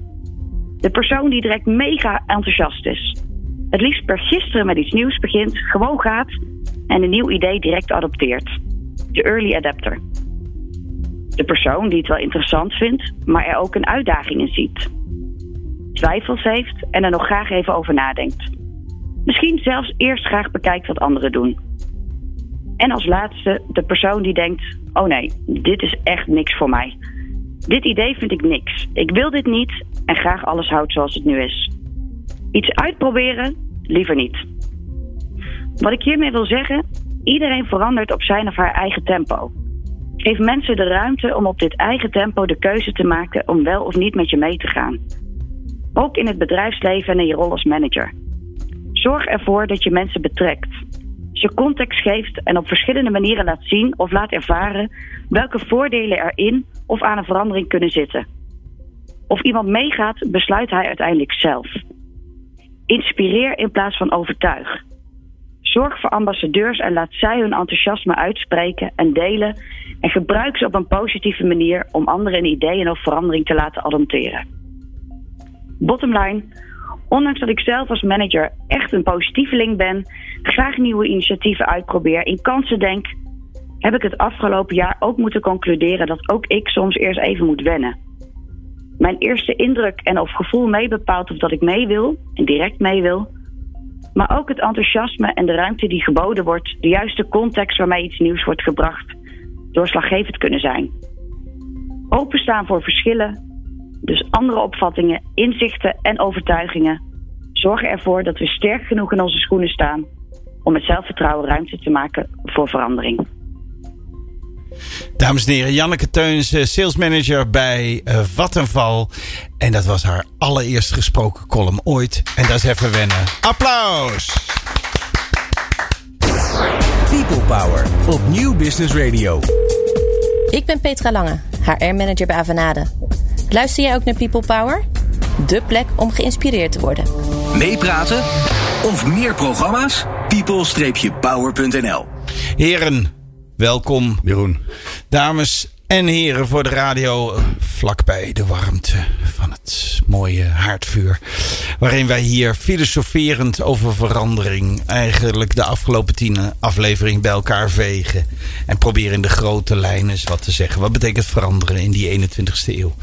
De persoon die direct mega enthousiast is. Het liefst per gisteren met iets nieuws begint, gewoon gaat en een nieuw idee direct adopteert. De early adapter. De persoon die het wel interessant vindt, maar er ook een uitdaging in ziet. Twijfels heeft en er nog graag even over nadenkt. Misschien zelfs eerst graag bekijkt wat anderen doen. En als laatste de persoon die denkt: oh nee, dit is echt niks voor mij. Dit idee vind ik niks. Ik wil dit niet en graag alles houdt zoals het nu is. Iets uitproberen? Liever niet. Wat ik hiermee wil zeggen, iedereen verandert op zijn of haar eigen tempo. Geef mensen de ruimte om op dit eigen tempo de keuze te maken om wel of niet met je mee te gaan. Ook in het bedrijfsleven en in je rol als manager. Zorg ervoor dat je mensen betrekt. Ze context geeft en op verschillende manieren laat zien of laat ervaren welke voordelen er in of aan een verandering kunnen zitten. Of iemand meegaat, besluit hij uiteindelijk zelf. Inspireer in plaats van overtuig. Zorg voor ambassadeurs en laat zij hun enthousiasme uitspreken en delen. En gebruik ze op een positieve manier om anderen een idee of verandering te laten adopteren. Bottom line, ondanks dat ik zelf als manager echt een positieveling ben, graag nieuwe initiatieven uitprobeer, in kansen denk, heb ik het afgelopen jaar ook moeten concluderen dat ook ik soms eerst even moet wennen. Mijn eerste indruk en of gevoel mee bepaalt of dat ik mee wil en direct mee wil. Maar ook het enthousiasme en de ruimte die geboden wordt, de juiste context waarmee iets nieuws wordt gebracht, doorslaggevend kunnen zijn. Openstaan voor verschillen, dus andere opvattingen, inzichten en overtuigingen, zorgen ervoor dat we sterk genoeg in onze schoenen staan om met zelfvertrouwen ruimte te maken voor verandering. Dames en heren, Janneke Teuns, eh, salesmanager bij Vattenval. En dat was haar allereerst gesproken column ooit. En dat is even wennen. Applaus! People Power op Nieuw Business Radio. Ik ben Petra Lange, HR-manager bij Avanade. Luister jij ook naar People Power? De plek om geïnspireerd te worden. Meepraten of meer programma's? people-power.nl Heren, welkom. Jeroen. Dames en heren voor de radio, vlakbij de warmte van het mooie haardvuur. Waarin wij hier filosoferend over verandering eigenlijk de afgelopen tien aflevering bij elkaar vegen. En proberen in de grote lijnen eens wat te zeggen. Wat betekent veranderen in die 21ste eeuw?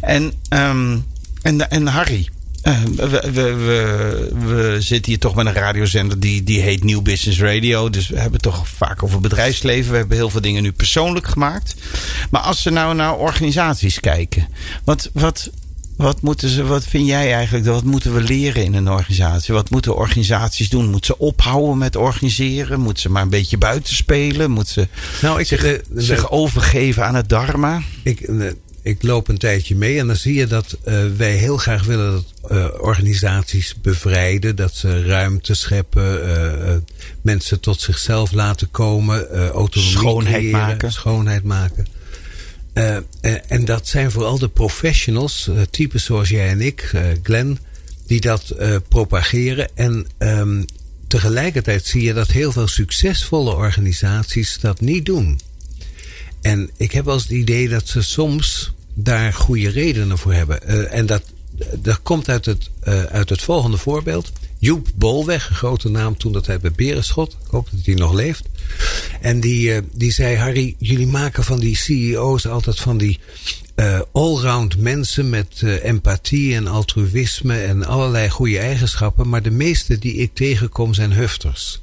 En, um, en, en Harry, we, we, we, we, zitten hier toch met een radiozender die, die heet New Business Radio. Dus we hebben het toch vaak over bedrijfsleven. We hebben heel veel dingen nu persoonlijk gemaakt. Maar als we nou naar organisaties kijken. Wat, wat, wat, moeten ze, wat vind jij eigenlijk? Wat moeten we leren in een organisatie? Wat moeten organisaties doen? Moeten ze ophouden met organiseren? Moeten ze maar een beetje buiten spelen? Moeten ze nou, ik, zich, uh, zich overgeven aan het dharma? Ik, uh, ik loop een tijdje mee en dan zie je dat uh, wij heel graag willen dat uh, organisaties bevrijden. Dat ze ruimte scheppen, uh, mensen tot zichzelf laten komen, autonomie schoonheid creëren, maken. schoonheid maken. En dat zijn vooral de professionals, types zoals jij en ik, Glenn, die dat propageren. En um, tegelijkertijd zie je dat heel veel succesvolle organisaties dat niet doen. En ik heb wel eens het idee dat ze soms daar goede redenen voor hebben. En dat, dat komt uit het, uit het volgende voorbeeld. Joep Bolweg, een grote naam toen dat hij bij Berenschot. Ik hoop dat hij nog leeft. En die, uh, die zei, Harry, jullie maken van die CEO's altijd van die allround mensen met empathie en altruïsme en allerlei goede eigenschappen. Maar de meeste die ik tegenkom zijn hufters.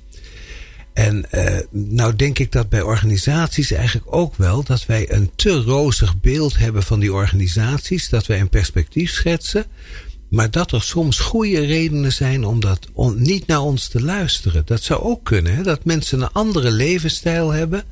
En uh, nou denk ik dat bij organisaties eigenlijk ook wel dat wij een te rozig beeld hebben van die organisaties. Dat wij een perspectief schetsen. Maar dat er soms goede redenen zijn om dat niet naar ons te luisteren. Dat zou ook kunnen. Hè? Dat mensen een andere levensstijl hebben.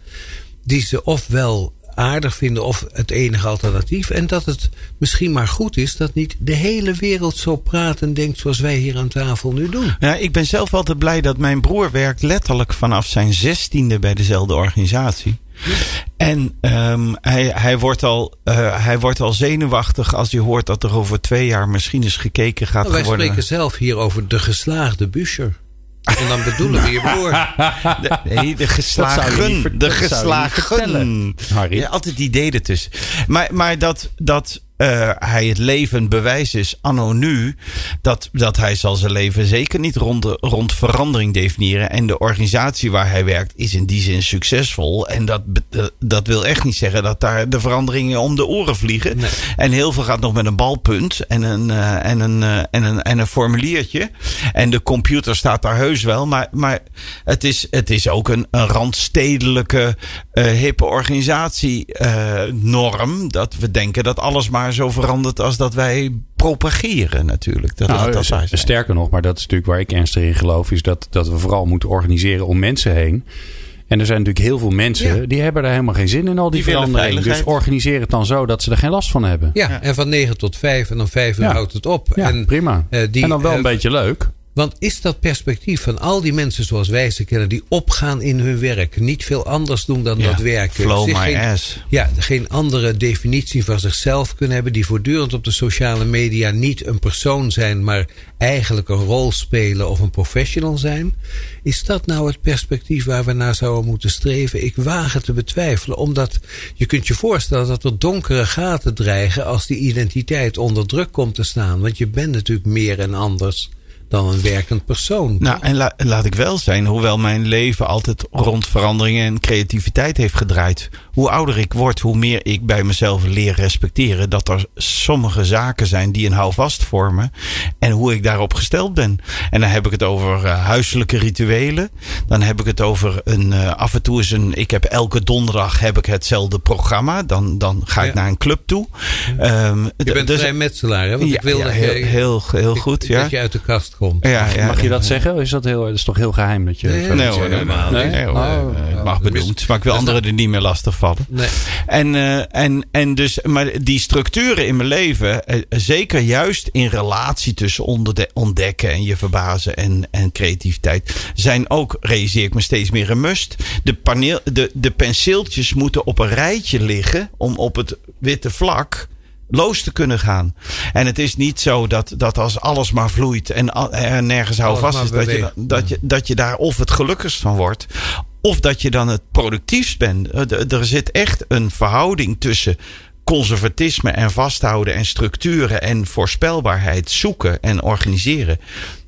Die ze ofwel aardig vinden of het enige alternatief. En dat het misschien maar goed is dat niet de hele wereld zo praat en denkt zoals wij hier aan tafel nu doen. Ja, ik ben zelf altijd blij dat mijn broer werkt letterlijk vanaf zijn zestiende bij dezelfde organisatie. En um, hij, hij, wordt al, uh, hij wordt al zenuwachtig als hij hoort dat er over twee jaar misschien eens gekeken gaat nou, wij worden. Wij spreken zelf hier over de geslaagde Buscher. En dan bedoelen we je broer. De, nee, de geslagen. De geslagen. Harry. Ja, altijd die deden tussen. Maar, maar dat, dat uh, hij het leven bewijs is anno nu. Dat, dat hij zal zijn leven zeker niet rond, rond verandering definiëren. En de organisatie waar hij werkt is in die zin succesvol. En dat, dat wil echt niet zeggen dat daar de veranderingen om de oren vliegen. Nee. En heel veel gaat nog met een balpunt en een, uh, en een, uh, en een, en een formuliertje. En de computer staat daar heus wel. Maar, maar het, is, het is ook een, een randstedelijke, hippe organisatienorm. dat we denken dat alles maar zo verandert als dat wij propageren natuurlijk. Dat, nou, dat, dat sterker nog, maar dat is natuurlijk waar ik ernstig in geloof, is dat, dat we vooral moeten organiseren om mensen heen. En er zijn natuurlijk heel veel mensen ja. die hebben daar helemaal geen zin in al die, die verandering. Dus organiseer het dan zo dat ze er geen last van hebben. Ja, ja. en van 9 tot 5 en dan 5 uur ja. houdt het op. Ja, en, prima. Uh, die, en dan wel een uh, beetje leuk. Want is dat perspectief van al die mensen zoals wij ze kennen, die opgaan in hun werk, niet veel anders doen dan ja, dat werken. Flow my geen, ass. Ja, geen andere definitie van zichzelf kunnen hebben, die voortdurend op de sociale media niet een persoon zijn, maar eigenlijk een rol spelen of een professional zijn. Is dat nou het perspectief waar we naar zouden moeten streven? Ik waag het te betwijfelen, omdat je kunt je voorstellen dat er donkere gaten dreigen als die identiteit onder druk komt te staan. Want je bent natuurlijk meer en anders dan een werkend persoon. Nou, en la, laat ik wel zijn, hoewel mijn leven altijd rond veranderingen en creativiteit heeft gedraaid. Hoe ouder ik word, hoe meer ik bij mezelf leer respecteren dat er sommige zaken zijn die een houvast vormen. En hoe ik daarop gesteld ben. En dan heb ik het over uh, huiselijke rituelen. Dan heb ik het over een uh, af en toe is een. Ik heb elke donderdag heb ik hetzelfde programma. Dan, dan ga ik Ja. naar een club toe. Um, Je bent dus- vrij metselaar, hè? Want ja, ik wil ja, dat heel, heel, heel goed. ik- ja. Dat je uit de kast komt. Ja, ja, Mag je ja. dat zeggen? Is dat, heel, dat is toch heel geheim dat je. Nee, Nee hoor, hoor, Oh, mag benoemd. Maar ik wil dus anderen er niet meer lastig vallen. Nee. En, eh, en, en dus, maar die structuren in mijn leven, eh, zeker juist in relatie tussen onderde- ontdekken en je verbazen en, en creativiteit, zijn ook, realiseer ik me steeds meer een must. De, paneel, de, de penseeltjes moeten op een rijtje liggen om op het witte vlak los te kunnen gaan. En het is niet zo dat, dat als alles maar vloeit en er nergens hou vast is, dat je, dat, je, dat je daar of het gelukkigst van wordt, of dat je dan het productiefst bent. Eh, Er zit echt een verhouding tussen conservatisme en vasthouden en structuren en voorspelbaarheid zoeken en organiseren.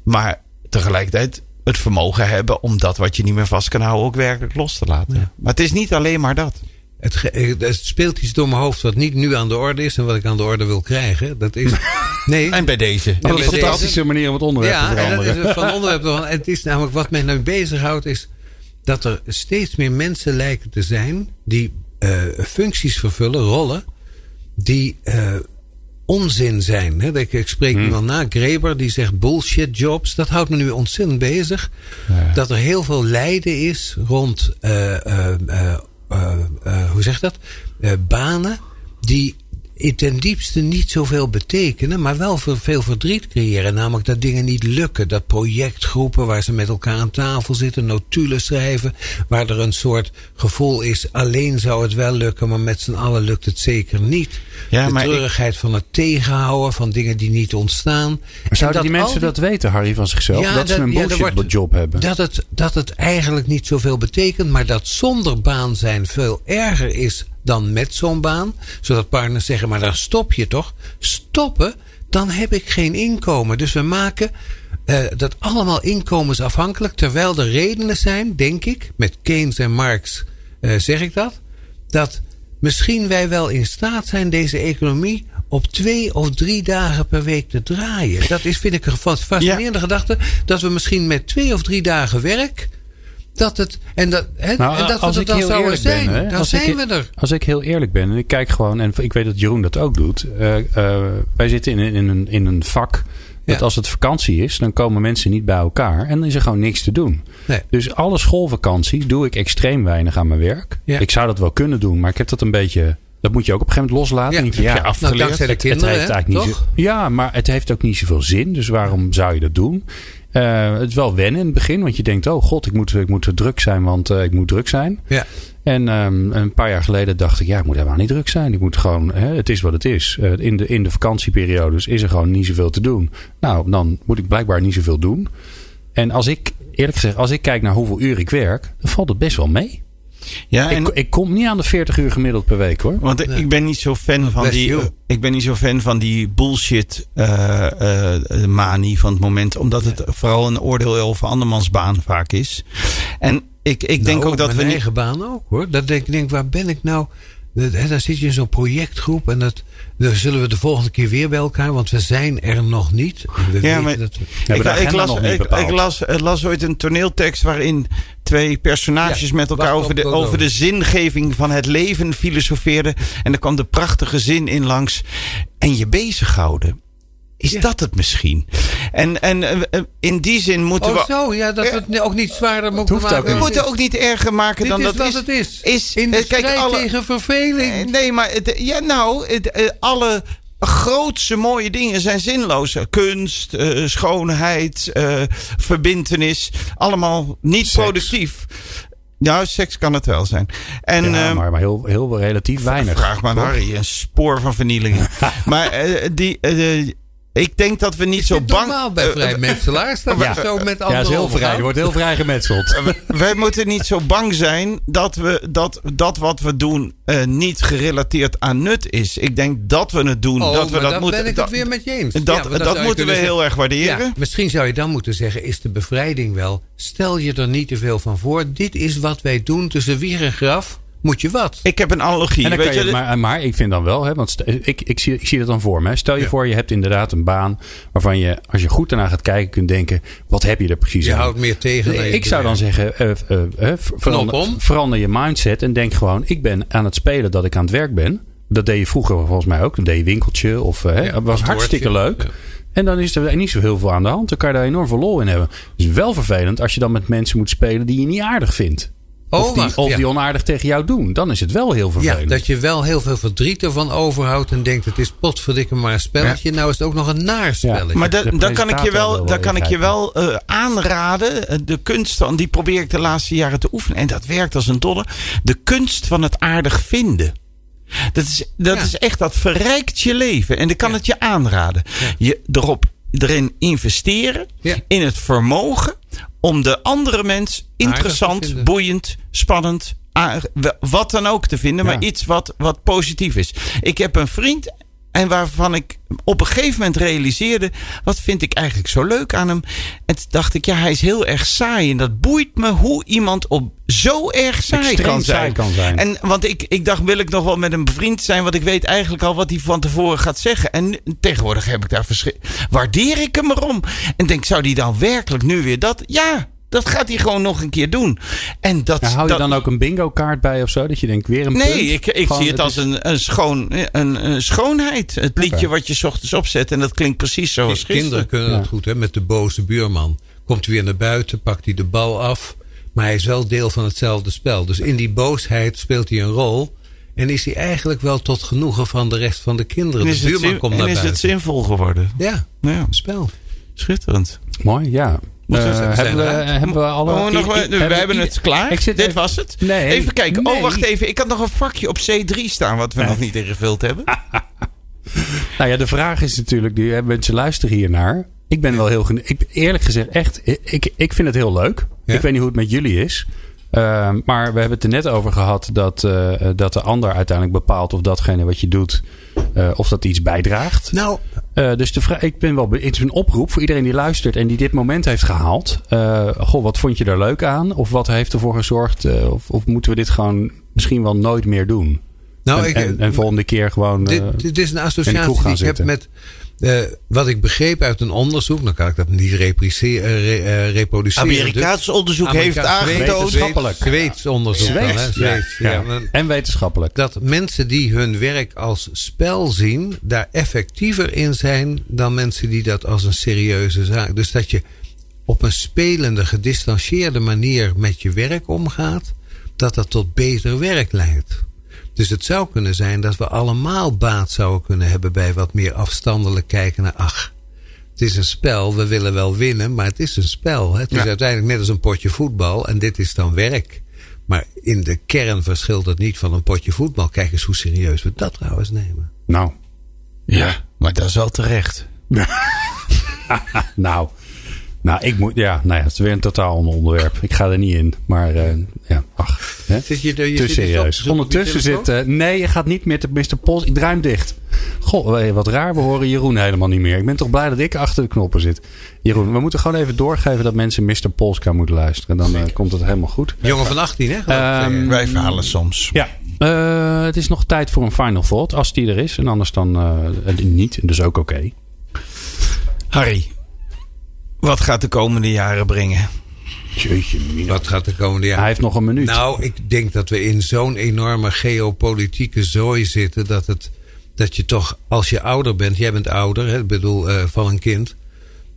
Maar tegelijkertijd het vermogen hebben om dat wat je niet meer vast kan houden ook werkelijk los te laten. Maar het is niet alleen maar dat. Het, eh, het speelt iets door mijn hoofd wat niet nu aan de orde is en wat ik aan de orde wil krijgen. Dat is. Nee. En bij deze. Ja, Wat een bij deze- fantastische manier om het onderwerp Ja, te en dat veranderen. is van onderwerp Het is namelijk wat mij nu bezighoudt, is dat er steeds meer mensen lijken te zijn die eh, functies vervullen, rollen, die eh, onzin zijn. Hè? Ik, ik spreek iemand na, Greber, die zegt bullshit jobs. Dat houdt me nu ontzettend bezig. Dat er heel veel lijden is rond, hoe zeg je dat? Eh, banen die ten diepste niet zoveel betekenen, maar wel veel, verdriet creëren. Namelijk dat dingen niet lukken. Dat projectgroepen waar ze met elkaar aan tafel zitten, notulen schrijven, waar er een soort gevoel is, alleen zou het wel lukken, maar met z'n allen lukt het zeker niet. Ja, de maar ik- treurigheid van het tegenhouden van dingen die niet ontstaan. Maar zouden En die mensen dat weten, Harry, van zichzelf? Ja, dat, ze een ja, er bullshit wordt- job hebben? Dat het, dat het eigenlijk niet zoveel betekent, maar dat zonder baan zijn veel erger is dan met zo'n baan. Zodat partners zeggen, maar dan stop je toch? Stoppen, dan heb ik geen inkomen. Dus we maken eh, dat allemaal inkomensafhankelijk. Terwijl er redenen zijn, denk ik, met Keynes en Marx eh, zeg ik dat. Dat misschien wij wel in staat zijn deze economie op twee of drie dagen per week te draaien. Dat is, vind ik, een fa- fascinerende gedachte. Dat we misschien met twee of drie dagen werk. Dat het. En dat, hè, Nou, en dat als er ik dan heel zouden eerlijk zijn. ben, hè, dan als zijn ik, we er. Als ik heel eerlijk ben en ik kijk gewoon, en ik weet dat Jeroen dat ook doet. eh, eh, wij zitten in, in, een, in een vak. Dat Ja. als het vakantie is, dan komen mensen niet bij elkaar. En dan is er gewoon niks te doen. Nee. Dus alle schoolvakantie doe ik extreem weinig aan mijn werk. Ja. Ik zou dat wel kunnen doen, maar ik heb dat een beetje. Dat moet je ook op een gegeven moment loslaten. Ja. Afgeleerd? Nou, dankzij de het, het kinderen, heeft hè, eigenlijk niet toch? zo- ja, maar het heeft ook niet zoveel zin. Dus waarom zou je dat doen? Eh, het is wel wennen in het begin, want je denkt: oh god, ik moet, ik moet druk zijn, want eh, ik moet druk zijn. Ja. En ehm, een paar jaar geleden dacht ik, ja, ik moet helemaal niet druk zijn. Ik moet gewoon, hè, het is wat het is. Eh, in, de, in de vakantieperiodes is er gewoon niet zoveel te doen. Nou, dan moet ik blijkbaar niet zoveel doen. En als ik, eerlijk gezegd, als ik kijk naar hoeveel uur ik werk, dan valt het best wel mee. Ja, en, Ik, ik kom niet aan de 40 uur gemiddeld per week hoor. want ik ben niet zo fan van die. you. Ik ben niet zo fan van die bullshit eh, eh, manie van het moment. Omdat het vooral een oordeel over andermans baan vaak is. En ik, ik denk Nou, ook dat mijn we niet. eigen baan ook hoor. Dat denk ik, denk, waar ben ik nou? Dat- hè, Dan zit je in zo'n projectgroep en dat, dan zullen we de volgende keer weer bij elkaar, want we zijn er nog niet. We Ja, maar- dat we- hebben Ik, las, nog niet ik, las, ooit een toneeltekst waarin twee personages Ja, met elkaar over de, over de zingeving van het leven filosofeerden. En er kwam de prachtige zin in langs. En je bezighouden. Is Ja. dat het misschien? En, en eh, eh, in die zin moeten Oh we. zo, ja, dat we het ook niet zwaarder moeten hoeft maken. ook We niet. moeten ook niet erger maken Dit dan is dat wat is. het is. is in de eh, kijk, strijd alle- tegen verveling. Eh, Nee, maar het, ja, nou, het, eh, alle grootse mooie dingen zijn zinloos. Kunst, eh, schoonheid, eh, verbintenis. Allemaal niet Seks. productief. Nou, seks kan het wel zijn. En, ja, ehm, maar, maar heel, heel relatief weinig. Vraag maar aan Harry, een spoor van vernielingen. maar eh, die, eh, ik denk dat we niet Is zo bang... normaal bij eh, vrijmetselaars? Dat Ja. zo met Ja, is heel vrij. Je wordt heel vrij gemetseld. wij moeten niet zo bang zijn dat, we, dat, dat wat we doen eh, niet gerelateerd aan nut is. Ik denk dat we het doen. Oh, dat we maar dat dan moeten. ben ik het weer met je eens. dat, Ja, dat moeten we heel erg waarderen. Ja, misschien zou je dan moeten zeggen, is de bevrijding wel, stel je er niet te veel van voor. Dit is wat wij doen tussen wier en graf. Moet je wat? Ik heb een analogie. En dan weet kan je, je, maar, maar ik vind dan wel, hè, want ik, ik, zie, ik zie dat dan voor me. hè. Stel je Ja. voor, je hebt inderdaad een baan waarvan je, als je goed ernaar gaat kijken, kunt denken: wat heb je er precies Je aan? houdt meer tegen Nee, je ik zou dan zeggen: eh, eh, eh, ver- verander, je mindset en denk gewoon: ik ben aan het spelen dat ik aan het werk ben. Dat deed je vroeger volgens mij ook. Dan deed je winkeltje of hè, Ja, was hartstikke leuk. Ja. En dan is er niet zo heel veel aan de hand. Dan kan je daar enorm veel lol in hebben. Het is wel vervelend als je dan met mensen moet spelen die je niet aardig vindt. Oh, of die, wacht, of ja. die onaardig tegen jou doen. Dan is het wel heel Ja, vervelend. dat je wel heel veel verdriet ervan overhoudt en denkt het is potverdikke maar een spelletje. Nou is het ook nog een naar spelletje. maar da- de daar kan ik je wel, daar kan ik je wel eh, aanraden. Eh, De kunst van, die probeer ik de laatste jaren te oefenen. En dat werkt als een dolle. De kunst van het aardig vinden. Dat is, dat Ja. is echt, dat verrijkt je leven. En ik kan het je aanraden. Je erop, erin investeren. Ja. In het vermogen om de andere mens interessant, boeiend, spannend, wat dan ook te vinden. Ja. Maar iets wat, wat positief is. Ik heb een vriend En waarvan ik op een gegeven moment realiseerde, wat vind ik eigenlijk zo leuk aan hem? En toen dacht ik, ja, hij is heel erg saai. En dat boeit me hoe iemand op zo erg saai kan saai kan zijn. En want ik, ik dacht, wil ik nog wel met hem bevriend zijn? Want ik weet eigenlijk al wat hij van tevoren gaat zeggen. En tegenwoordig heb ik daar verschil. Waardeer ik hem erom? En denk, zou die dan werkelijk nu weer dat? Ja, dat gaat hij gewoon nog een keer doen. En dat, Ja, hou je dat, dan ook een bingo kaart bij of zo? Dat je denkt, weer een Nee, punt? ik, ik zie het als is- een, een, schoon, een, een schoonheid. Het liedje wat je 's ochtends opzet. En dat klinkt precies zoals Kinderen gisteren. kunnen Ja. dat goed, hè? Met de boze buurman. Komt hij weer naar buiten, pakt hij de bal af. Maar hij is wel deel van hetzelfde spel. Dus in die boosheid speelt hij een rol. En is hij eigenlijk wel tot genoegen van de rest van de kinderen. En De is, het, buurman zin- komt en naar is het buiten. zinvol geworden? Ja, Ja, een spel. Schitterend. Mooi, ja. Eh, hebben, we, hebben we alle... Oh, nog, we hebben het klaar. Dit even- was het. Nee. Even kijken. Nee. Oh, wacht even. Ik had nog een vakje op C3 staan wat we nog niet ingevuld hebben. Nou ja, de vraag is natuurlijk, eh, mensen luisteren hiernaar. Ik ben wel heel ik Eerlijk gezegd, echt, ik, ik vind het heel leuk. Ja. Ik weet niet hoe het met jullie is. Ehm, maar we hebben het er net over gehad dat, eh, dat de ander uiteindelijk bepaalt of datgene wat je doet, eh, of dat iets bijdraagt. Nou, Eh, dus de vraag, ik ben wel, het is een oproep voor iedereen die luistert en die dit moment heeft gehaald. Eh, goh, wat vond je er leuk aan? Of wat heeft ervoor gezorgd? of, of moeten we dit gewoon misschien wel nooit meer doen? nou en, ik, en, en volgende keer gewoon. dit, dit is een associatie die ik heb met... eh, wat ik begreep uit een onderzoek, dan kan ik dat niet eh, re- eh, reproduceren. Amerikaans onderzoek heeft aangetoond. Wetenschappelijk. Zweeds onderzoek dan, hè? Zweeds, Zweeds, ja. ja. Ja. Maar En wetenschappelijk. Dat mensen die hun werk als spel zien, daar effectiever in zijn dan mensen die dat als een serieuze zaak. Dus dat je op een spelende, gedistanceerde manier met je werk omgaat, dat dat tot beter werk leidt. Dus het zou kunnen zijn dat we allemaal baat zouden kunnen hebben bij wat meer afstandelijk kijken naar, ach, het is een spel, we willen wel winnen, maar het is een spel. hè. Het is Ja. uiteindelijk net als een potje voetbal en dit is dan werk. Maar in de kern verschilt het niet van een potje voetbal. Kijk eens hoe serieus we dat trouwens nemen. Nou, Ja, maar dat is wel terecht. nou. Nou, ik moet. Ja, nou ja, het is weer een totaal ander onderwerp. Ik ga er niet in. Maar eh, ja? Zit je, er- je Te serieus. op Ondertussen zit. eh, nee, je gaat niet meer te Mr. Pols. Ik draai hem dicht. Goh, wat raar. We horen Jeroen helemaal niet meer. Ik ben toch blij dat ik achter de knoppen zit. Jeroen, we moeten gewoon even doorgeven dat mensen Mr. Polska moeten luisteren. Dan eh, komt het helemaal goed. Jongen van 18, hè? Ehm. Wij verhalen soms. Ja. Eh, het is nog tijd voor een final thought. Als die er is. En anders dan eh, niet. Dus ook oké. Harry, wat gaat de komende jaren brengen? Jeetje, mina. Wat gaat de komende jaar? Hij heeft nog een minuut. Nou, ik denk dat we in zo'n enorme geopolitieke zooi zitten. Dat, het, dat je toch, als je ouder bent, jij bent ouder, hè, ik bedoel eh, van een kind.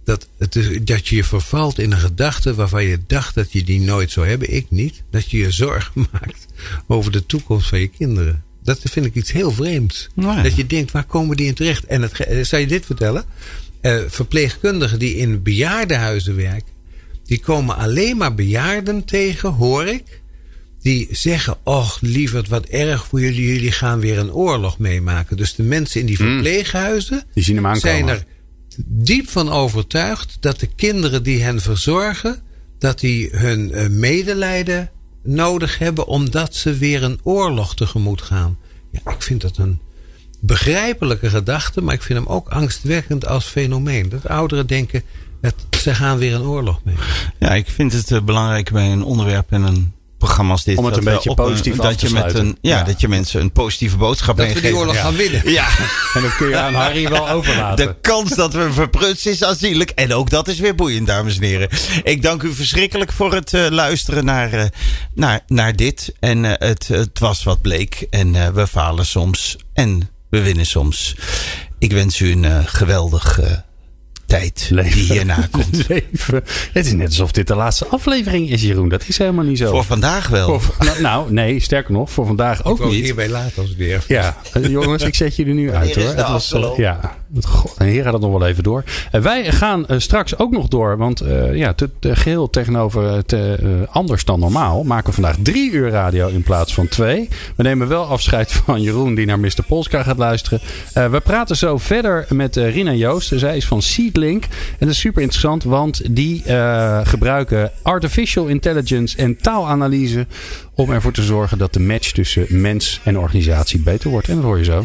Dat, het is, dat je je vervalt in een gedachte waarvan je dacht dat je die nooit zou hebben. Ik niet. Dat je je zorgen maakt over de toekomst van je kinderen. Dat vind ik iets heel vreemds. Nou ja. Dat je denkt, waar komen die in terecht? En het, eh, zal je dit vertellen? Eh, verpleegkundigen die in bejaardenhuizen werken. Die komen alleen maar bejaarden tegen, hoor ik. Die zeggen, och lieverd, wat erg voor jullie. Jullie gaan weer een oorlog meemaken. Dus de mensen in die verpleeghuizen Die zien hem aankomen. zijn er diep van overtuigd dat de kinderen die hen verzorgen, dat die hun eh, medelijden nodig hebben omdat ze weer een oorlog tegemoet gaan. Ja, ik vind dat een begrijpelijke gedachte, maar ik vind hem ook angstwekkend als fenomeen. Dat ouderen denken, dat ze gaan weer een oorlog mee. Ja, ik vind het eh, belangrijk bij een onderwerp en een programma als dit. Om het dat een beetje een- positief af dat te je met een, ja, Ja. dat je mensen een positieve boodschap Dat we die meegeeft. oorlog ja. gaan winnen. Ja, En dat kun je aan Harry wel overlaten. de kans dat we verprutsen is aanzienlijk. En ook dat is weer boeiend, dames en heren. Ik dank u verschrikkelijk voor het eh, luisteren naar, eh, naar, naar dit. En eh, het, het was wat bleek. En eh, we falen soms. En we winnen soms. Ik wens u een geweldig eh, tijd Leven. die hierna komt. Leven. Het is net alsof dit de laatste aflevering is, Jeroen. Dat is helemaal niet zo. Voor vandaag wel. Voor- nou, nou, nee, sterker nog, voor vandaag ook Ik niet. hierbij laten als ik weer. Ja, jongens, ik zet jullie nu uit is hoor. de Het was, ja, God, en hier gaat het nog wel even door. En wij gaan eh, straks ook nog door, want eh, ja, te, te- geheel tegenover het eh, anders dan normaal maken we vandaag drie uur radio in plaats van twee. We nemen wel afscheid van Jeroen die naar Mr. Polska gaat luisteren. We praten zo verder met Rina Joost. Zij is van Seedlink en dat is super interessant, want die gebruiken artificial intelligence en taalanalyse om ervoor te zorgen dat de match tussen mens en organisatie beter wordt. En dat hoor je zo.